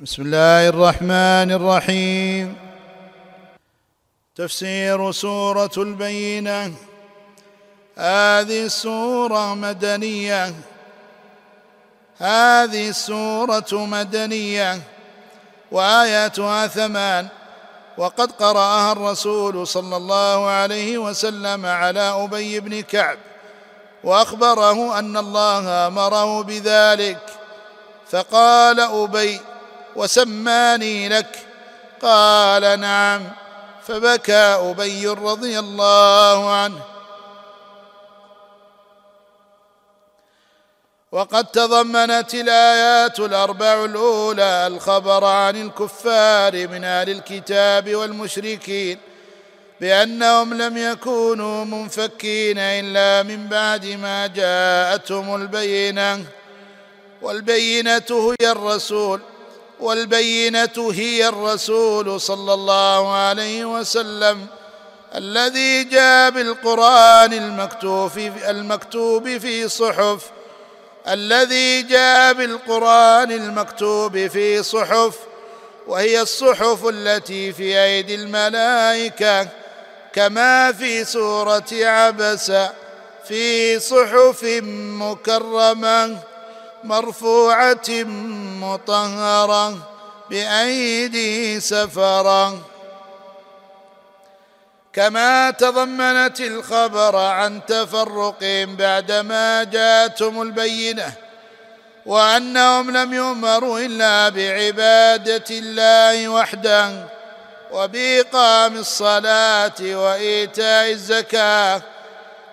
بسم الله الرحمن الرحيم تفسير سوره البينه هذه السوره مدنيه هذه السوره مدنيه واياتها ثمان وقد قراها الرسول صلى الله عليه وسلم على ابي بن كعب واخبره ان الله امره بذلك فقال ابي وسماني لك. قال نعم. فبكى أبي رضي الله عنه. وقد تضمنت الآيات الأربع الأولى الخبر عن الكفار من أهل الكتاب والمشركين بأنهم لم يكونوا منفكين إلا من بعد ما جاءتهم البينة. والبينة هي الرسول. والبينة هي الرسول صلى الله عليه وسلم الذي جاء بالقرآن المكتوب في المكتوب في صحف الذي جاء بالقرآن المكتوب في صحف وهي الصحف التي في أيدي الملائكة كما في سورة عبس في صحف مكرمة. مرفوعة مطهرة بأيدي سفرة. كما تضمنت الخبر عن تفرقهم بعدما جاءتهم البينة وأنهم لم يؤمروا إلا بعبادة الله وحده وبإقام الصلاة وإيتاء الزكاة.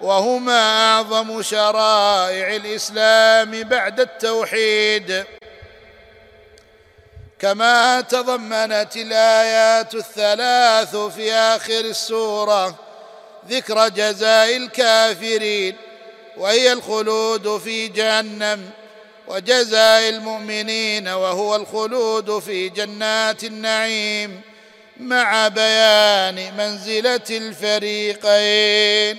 وهما أعظم شرائع الإسلام بعد التوحيد. كما تضمنت الآيات الثلاث في آخر السورة ذكر جزاء الكافرين وهي الخلود في جهنم وجزاء المؤمنين وهو الخلود في جنات النعيم مع بيان منزلة الفريقين.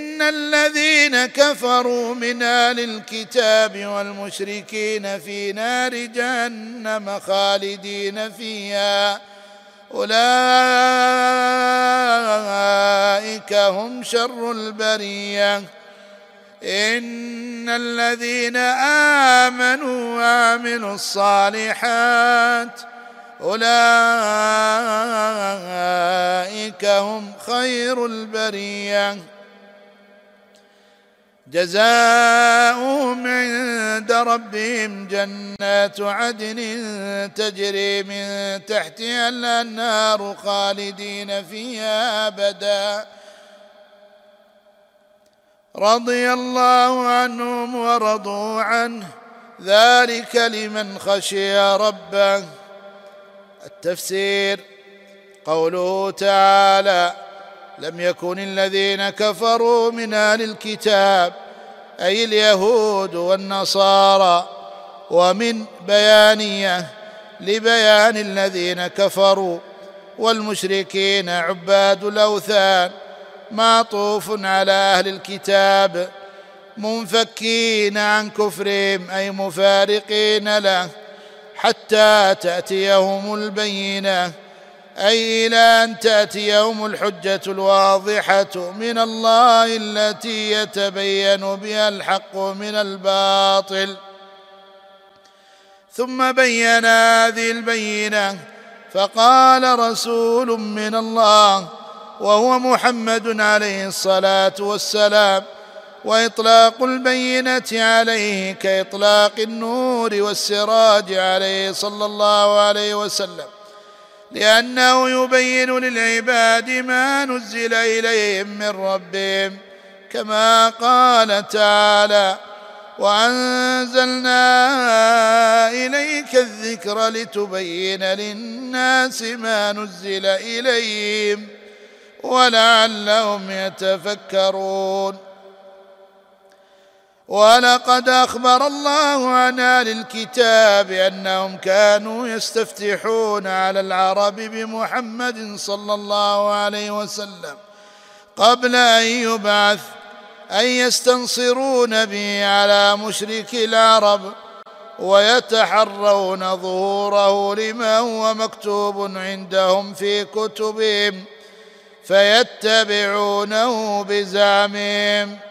ان الذين كفروا من أهل الكتاب والمشركين في نار جهنم خالدين فيها. اولئك هم شر البريه. ان الذين امنوا وعملوا الصالحات اولئك هم خير البريه. جزاؤهم عند ربهم جنات عدن تجري من تحتها الأنهار خالدين فيها أبدا. رضي الله عنهم ورضوا عنه. ذلك لمن خشي ربه. التفسير قوله تعالى لم يكن الذين كفروا من أهل الكتاب أي اليهود والنصارى ومن بيانية لبيان الذين كفروا والمشركين عباد الأوثان معطوف على أهل الكتاب منفكين عن كفرهم أي مفارقين له حتى تأتيهم البينة. أي إلى أن تاتيهم الحجة الواضحة من الله التي يتبين بها الحق من الباطل. ثم بين هذه البينة فقال رسول من الله وهو محمد عليه الصلاة والسلام وإطلاق البينة عليه كإطلاق النور والسراج عليه صلى الله عليه وسلم. لأنه يبين للعباد ما نزل إليهم من ربهم كما قال تعالى وأنزلنا إليك الذكر لتبين للناس ما نزل إليهم ولعلهم يتفكرون. ولقد أخبر الله عن أهل الكتاب أنهم كانوا يستفتحون على العرب بمحمد صلى الله عليه وسلم قبل أن يبعث أن يستنصرون به على مشرك العرب ويتحرون ظهوره لما هو مكتوب عندهم في كتبهم فيتبعونه بزعمهم.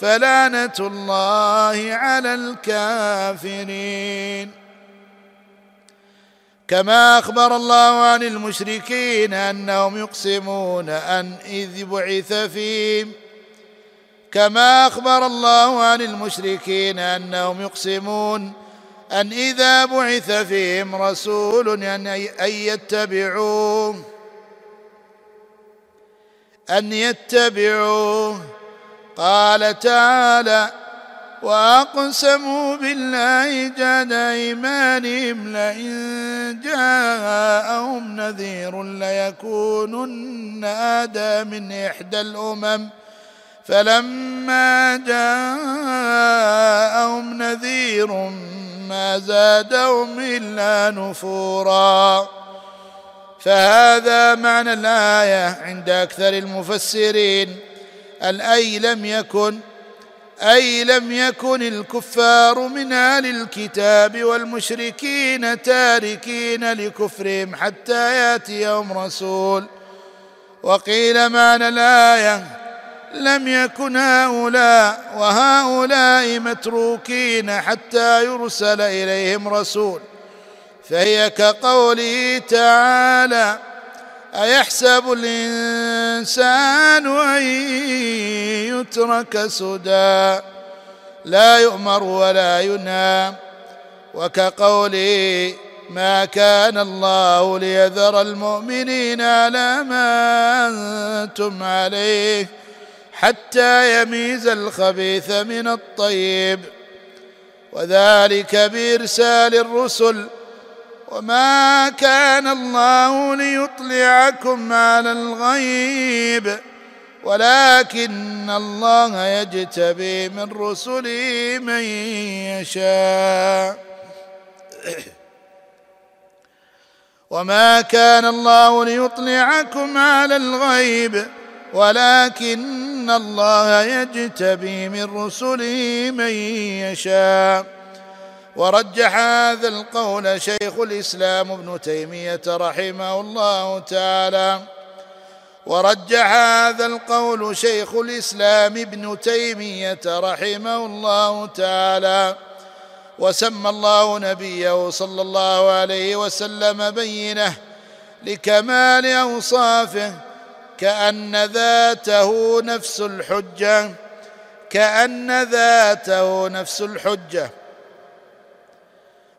فلعنة الله على الكافرين. كما أخبر الله عن المشركين أنهم يقسمون أن إذ بعث فيهم. كما أخبر الله عن المشركين أنهم يقسمون أن إذا بعث فيهم رسول أن يتبعوه. أن يتبعوه. قال تعالى وأقسموا بالله جاد أيمانهم لئن جاءهم نذير ليكونن اهدى من إحدى الأمم. فلما جاءهم نذير ما زادهم إلا نفورا. فهذا معنى الآية عند أكثر المفسرين. الأي لم يكن أي لم يكن الكفار من أهل الكتاب والمشركين تاركين لكفرهم حتى يأتيهم رسول. وقيل معنى الآية لم يكن هؤلاء وهؤلاء متروكين حتى يرسل إليهم رسول. فهي كقوله تعالى أيحسب الإنسان أن يترك سدى؟ لا يؤمر ولا ينهى وكقوله ما كان الله ليذر المؤمنين على ما أنتم عليه حتى يميز الخبيث من الطيب. وذلك بإرسال الرسل وما كان الله ليطلعكم على الغيب ولكن الله يجتبي من رسله من يشاء وما كان الله ليطلعكم على الغيب ولكن الله يجتبي من رسله من يشاء ورجح هذا القول شيخ الإسلام ابن تيمية رحمه الله تعالى. ورجح هذا القول شيخ الإسلام ابن تيمية رحمه الله تعالى. وسمى الله نبيه صلى الله عليه وسلم بينه لكمال أوصافه كأن ذاته نفس الحجة كأن ذاته نفس الحجة.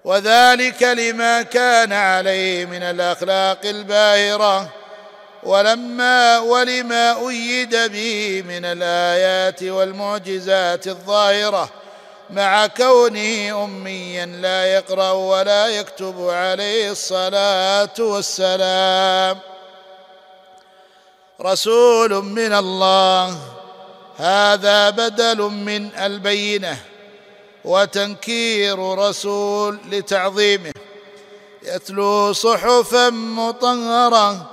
وذلك لما كان عليه من الأخلاق الباهرة. ولما ولما أيد به من الآيات والمعجزات الظاهرة. مع كونه أميا لا يقرأ ولا يكتب عليه الصلاة والسلام. رسول من الله. هذا بدل من البينة. وتنكير رسول لتعظيمه. يتلو صحفا مطهرة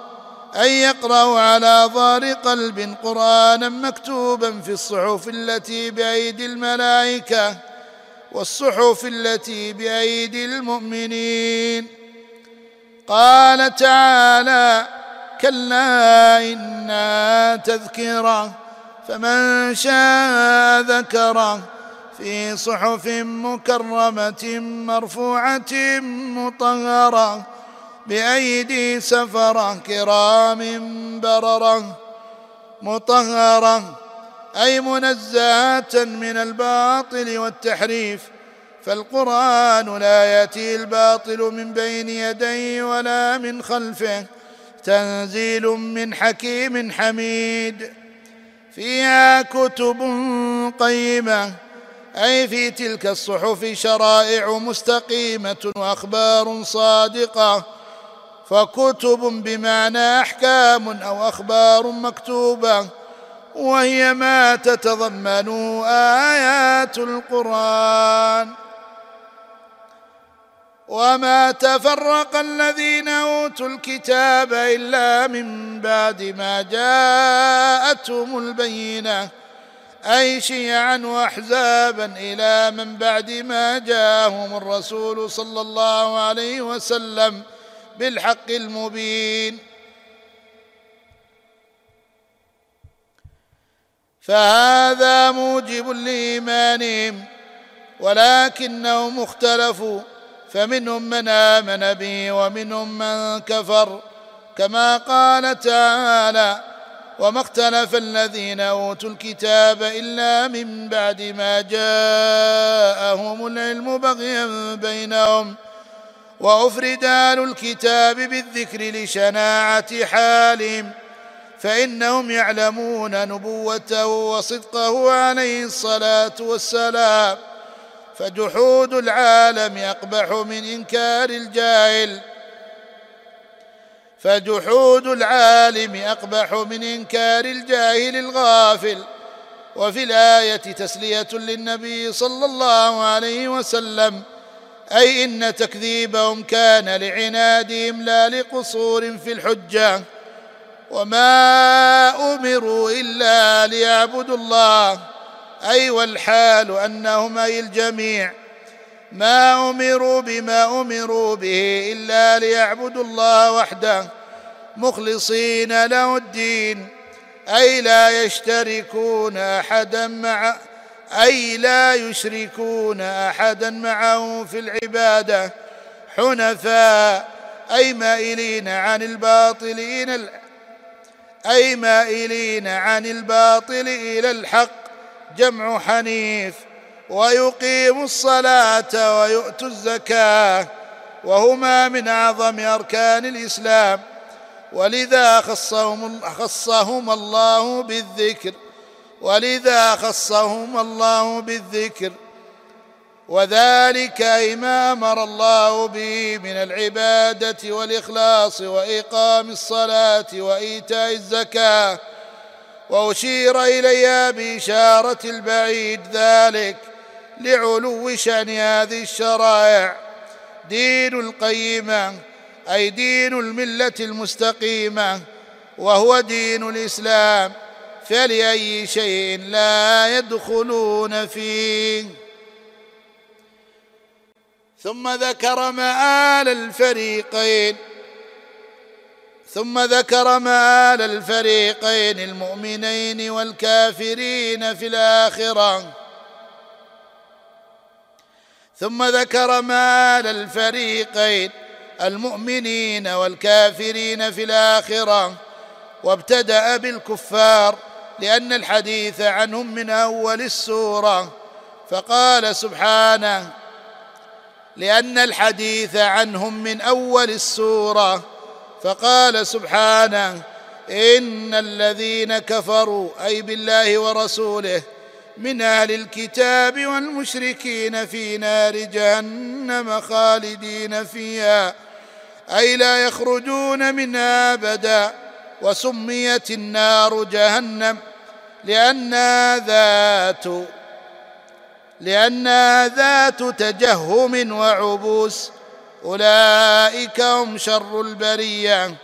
أن يقرأ على ظهر قلب قرآنا مكتوبا في الصحف التي بأيدي الملائكة والصحف التي بأيدي المؤمنين. قال تعالى كلا إنا تذكرة فمن شاء ذكره. في صحف مكرمة مرفوعة مطهرة بأيدي سفرة كرام بررة مطهرة أي منزهة من الباطل والتحريف فالقرآن لا يأتي الباطل من بين يديه ولا من خلفه تنزيل من حكيم حميد. فيها كتب قيمة أي في تلك الصحف شرائع مستقيمة وأخبار صادقة فكتب بمعنى أحكام أو أخبار مكتوبة وهي ما تتضمن آيات القرآن. وما تفرق الذين أوتوا الكتاب إلا من بعد ما جاءتهم البينة أي شيعا واحزابا إلى من بعد ما جاءهم الرسول صلى الله عليه وسلم بالحق المبين. فهذا موجب لإيمانهم ولكنهم اختلفوا فمنهم من آمن به ومنهم من كفر كما قال تعالى وما اختلف الذين أوتوا الكتاب إلا من بعد ما جاءهم العلم بغيا بينهم. وأفرد أهل الكتاب بالذكر لشناعة حالهم فإنهم يعلمون نبوته وصدقه عليه الصلاة والسلام. فجحود العالم أقبح من إنكار الجاهل. فجحود العالم أقبح من إنكار الجاهل الغافل. وفي الآية تسلية للنبي صلى الله عليه وسلم أي إن تكذيبهم كان لعنادهم لا لقصور في الحجة. وما أمروا إلا ليعبدوا الله. أي والحال أنهم أي الجميع ما أمروا بما أمروا به إلا ليعبدوا الله وحده مخلصين له الدين أي لا يشتركون أحدا مع أي لا يشركون أحدا معه في العبادة حنفاء اي مائلين عن الباطل اي مائلين عن الباطل إلى الحق جمع حنيف. ويقيموا الصلاة ويؤتوا الزكاة وهما من أعظم أركان الإسلام. ولذا خصهم, خصهم الله بالذكر. ولذا خصهم الله بالذكر. وذلك ما أمر الله به من العبادة والإخلاص وإقام الصلاة وإيتاء الزكاة. وأشير إليها بإشارة البعيد ذلك. لعلو شأن هذه الشرائع. دين القيمة أي دين الملة المستقيمة وهو دين الإسلام. فلأي شيء لا يدخلون فيه. ثم ذكر مآل الفريقين. ثم ذكر مآل الفريقين المؤمنين والكافرين في الآخرة. ثم ذكر مآل الفريقين المؤمنين والكافرين في الآخرة وابتدأ بالكفار لأن الحديث عنهم من أول السورة. فقال سبحانه لأن الحديث عنهم من أول السورة. فقال سبحانه إن الذين كفروا أي بالله ورسوله من أهل الكتاب والمشركين في نار جهنم خالدين فيها. أي لا يخرجون منها أبدا. وسميت النار جهنم. لأنها ذات لأنها ذات تجهم وعبوس. أولئك هم شر البرية.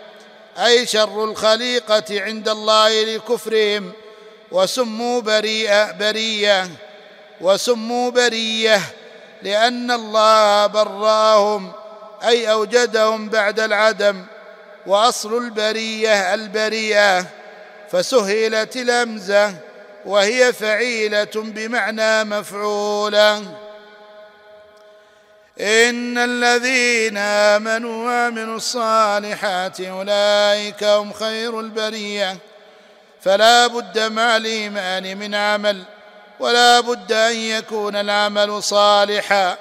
أي شر الخليقة عند الله لكفرهم. وسموا بريئة برية. وسموا برية لأن الله براهم أي أوجدهم بعد العدم. وأصل البرية البريئة فسهلت الأمزة وهي فعيلة بمعنى مفعولة. إن الذين آمنوا وعملوا الصالحات أولئك هم خير البرية. فلا بد مع الإيمان من عمل ولا بد أن يكون العمل صالحا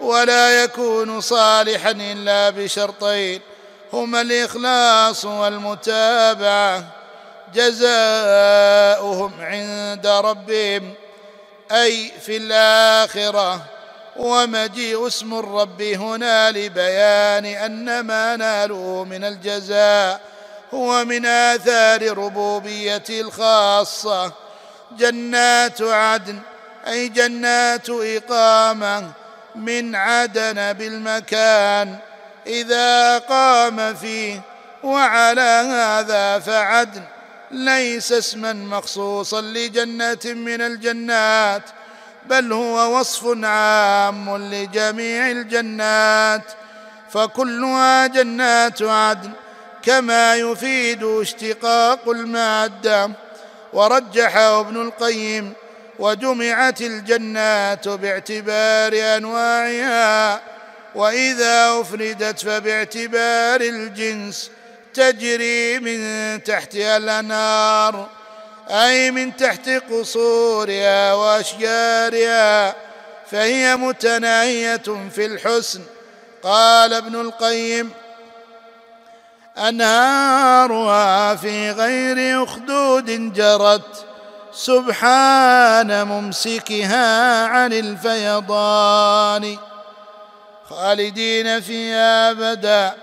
ولا يكون صالحا إلا بشرطين هما الإخلاص والمتابعة. جزاؤهم عند ربهم أي في الآخرة. ومجيء اسم الرب هنا لبيان أن ما نالوا من الجزاء. هو من آثار ربوبيته الخاصة. جنات عدن أي جنات إقامة من عدن بالمكان. إذا قام فيه وعلى هذا فعدن. ليس اسما مخصوصا لجنة من الجنات بل هو وصف عام لجميع الجنات. فكلها جنات عدن. كما يفيد اشتقاق المادة ورجحه ابن القيم وجمعت الجنات باعتبار أنواعها وإذا أفردت فباعتبار الجنس تجري من تحتها الأنهار أي من تحت قصورها وأشجارها فهي متناهية في الحسن. قال ابن القيم أنهارها في غير أخدود جرت. سبحان ممسكها عن الفيضان. خالدين فيها أبدا.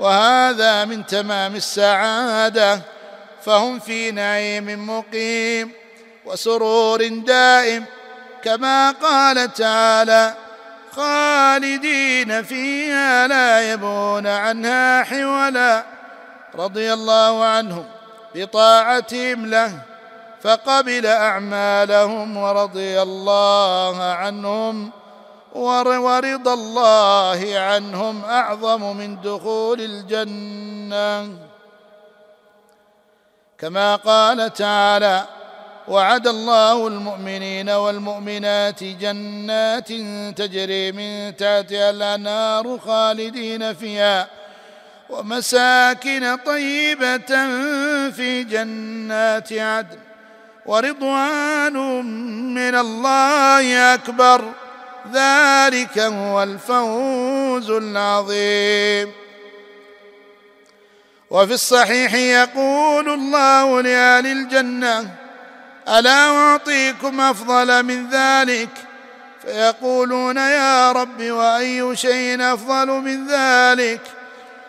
وهذا من تمام السعادة. فهم في نعيم مقيم وسرور دائم. كما قال تعالى خالدين فيها لا يبون عنها حولا. رضي الله عنهم بطاعتهم له فقبل أعمالهم ورضي الله عنهم ورضا الله عنهم أعظم من دخول الجنة. كما قال تعالى وعد الله المؤمنين والمؤمنات جنات تجري من تحتها الأنهار خالدين فيها ومساكن طيبة في جنات عدن ورضوان من الله أكبر. ذلك هو الفوز العظيم. وفي الصحيح يقول الله لأهل الجنة ألا أعطيكم أفضل من ذلك؟ فيقولون يا رب وأي شيء أفضل من ذلك؟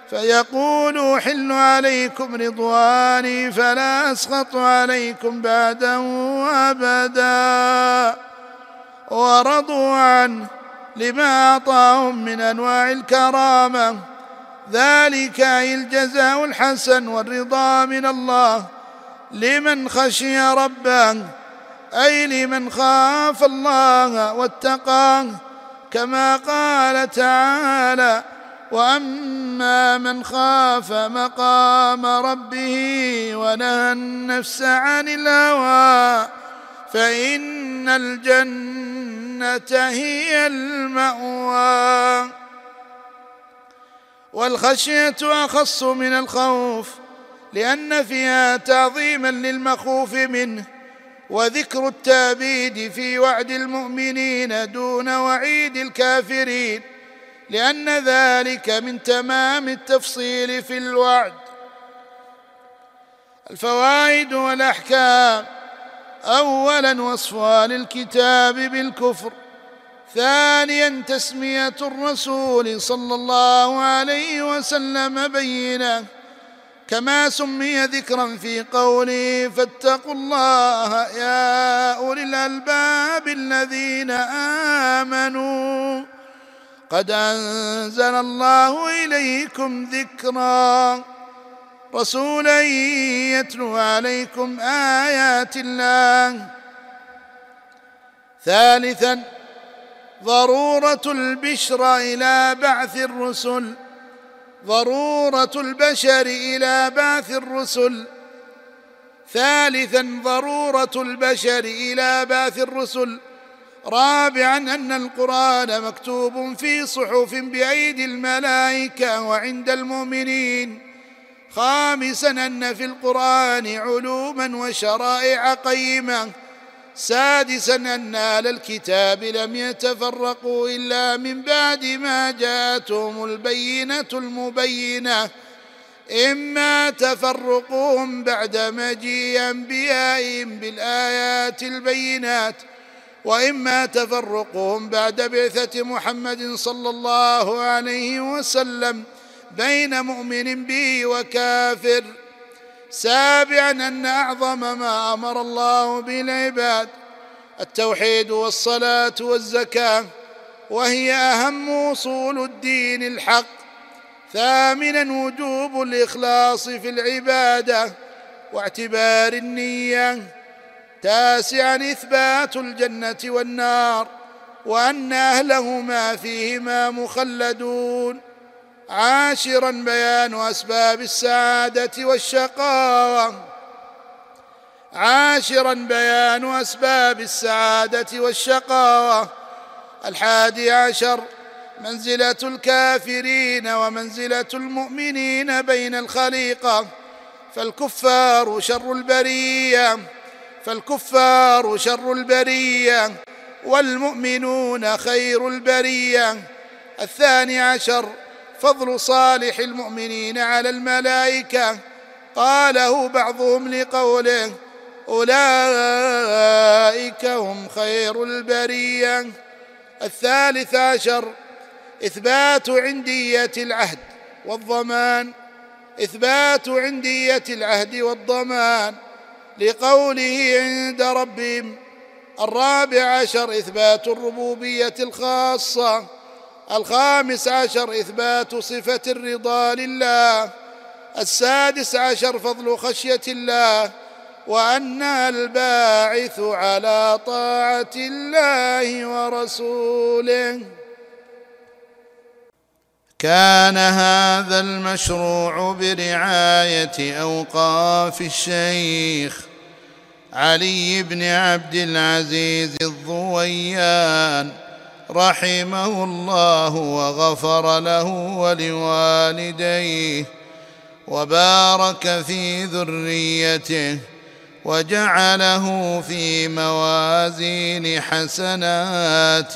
فيقول حل عليكم رضواني فلا أسخط عليكم بعده أبدا ورضوا عنه لما أعطاهم من أنواع الكرامة. ذلك الجزاء الحسن والرضا من الله. لمن خشي ربه أي لمن خاف الله واتقاه. كما قال تعالى وأما من خاف مقام ربه ونهى النفس عن الهوى فإن الجنة هي المأوى. والخشية أخص من الخوف لأن فيها تعظيما للمخوف منه وذكر التأبيد في وعد المؤمنين دون وعيد الكافرين. لأن ذلك من تمام التفصيل في الوعد. الفوائد والأحكام. اولا وصفها للكتاب بالكفر. ثانيا تسمية الرسول صلى الله عليه وسلم بينا كما سمي ذكرا في قوله فاتقوا الله يا أولي الألباب الذين آمنوا. قد أنزل الله إليكم ذكرا رسولا يتلو عليكم آيات الله. ثالثا ضرورة البشرى إلى بعث الرسل. ضرورة البشر إلى بعث الرسل. ثالثا ضرورة البشر إلى بعث الرسل. رابعا أن القرآن مكتوب في صحف بأيدي الملائكة وعند المؤمنين. خامسا أن في القرآن علوما وشرائع قيمة. سادسا أن أهل الكتاب لم يتفرقوا إلا من بعد ما جاءتهم البينة المبينة. إما تفرقهم بعد مجيء أنبيائهم بالآيات البينات وإما تفرقهم بعد بعثة محمد صلى الله عليه وسلم بين مؤمن به وكافر. سابعا أن أعظم ما أمر الله به العباد التوحيد والصلاة والزكاة وهي أهم أصول الدين الحق. ثامنا وجوب الإخلاص في العبادة واعتبار النية. تاسعا إثبات الجنة والنار وأن اهلهما فيهما مخلدون. عاشرا بيان أسباب السعادة والشقاوة. عاشرا بيان أسباب السعادة والشقاوة. الحادي عشر منزلة الكافرين ومنزلة المؤمنين بين الخليقة. فالكفار شر البرية. فالكفار شر البرية والمؤمنون خير البرية. الثاني عشر فضل صالح المؤمنين على الملائكة. قاله بعضهم لقوله أولئك هم خير البرية. الثالث عشر إثبات عندية العهد والضمان. إثبات عندية العهد والضمان. لقوله عند ربهم الرابع عشر إثبات الربوبية الخاصة الخامس عشر إثبات صفة الرضا لله السادس عشر فضل خشية الله وانها الباعث على طاعة الله ورسوله. كان هذا المشروع برعاية أوقاف الشيخ علي بن عبد العزيز الضويان رحمه الله وغفر له ولوالديه وبارك في ذريته وجعله في موازين حسناتهم.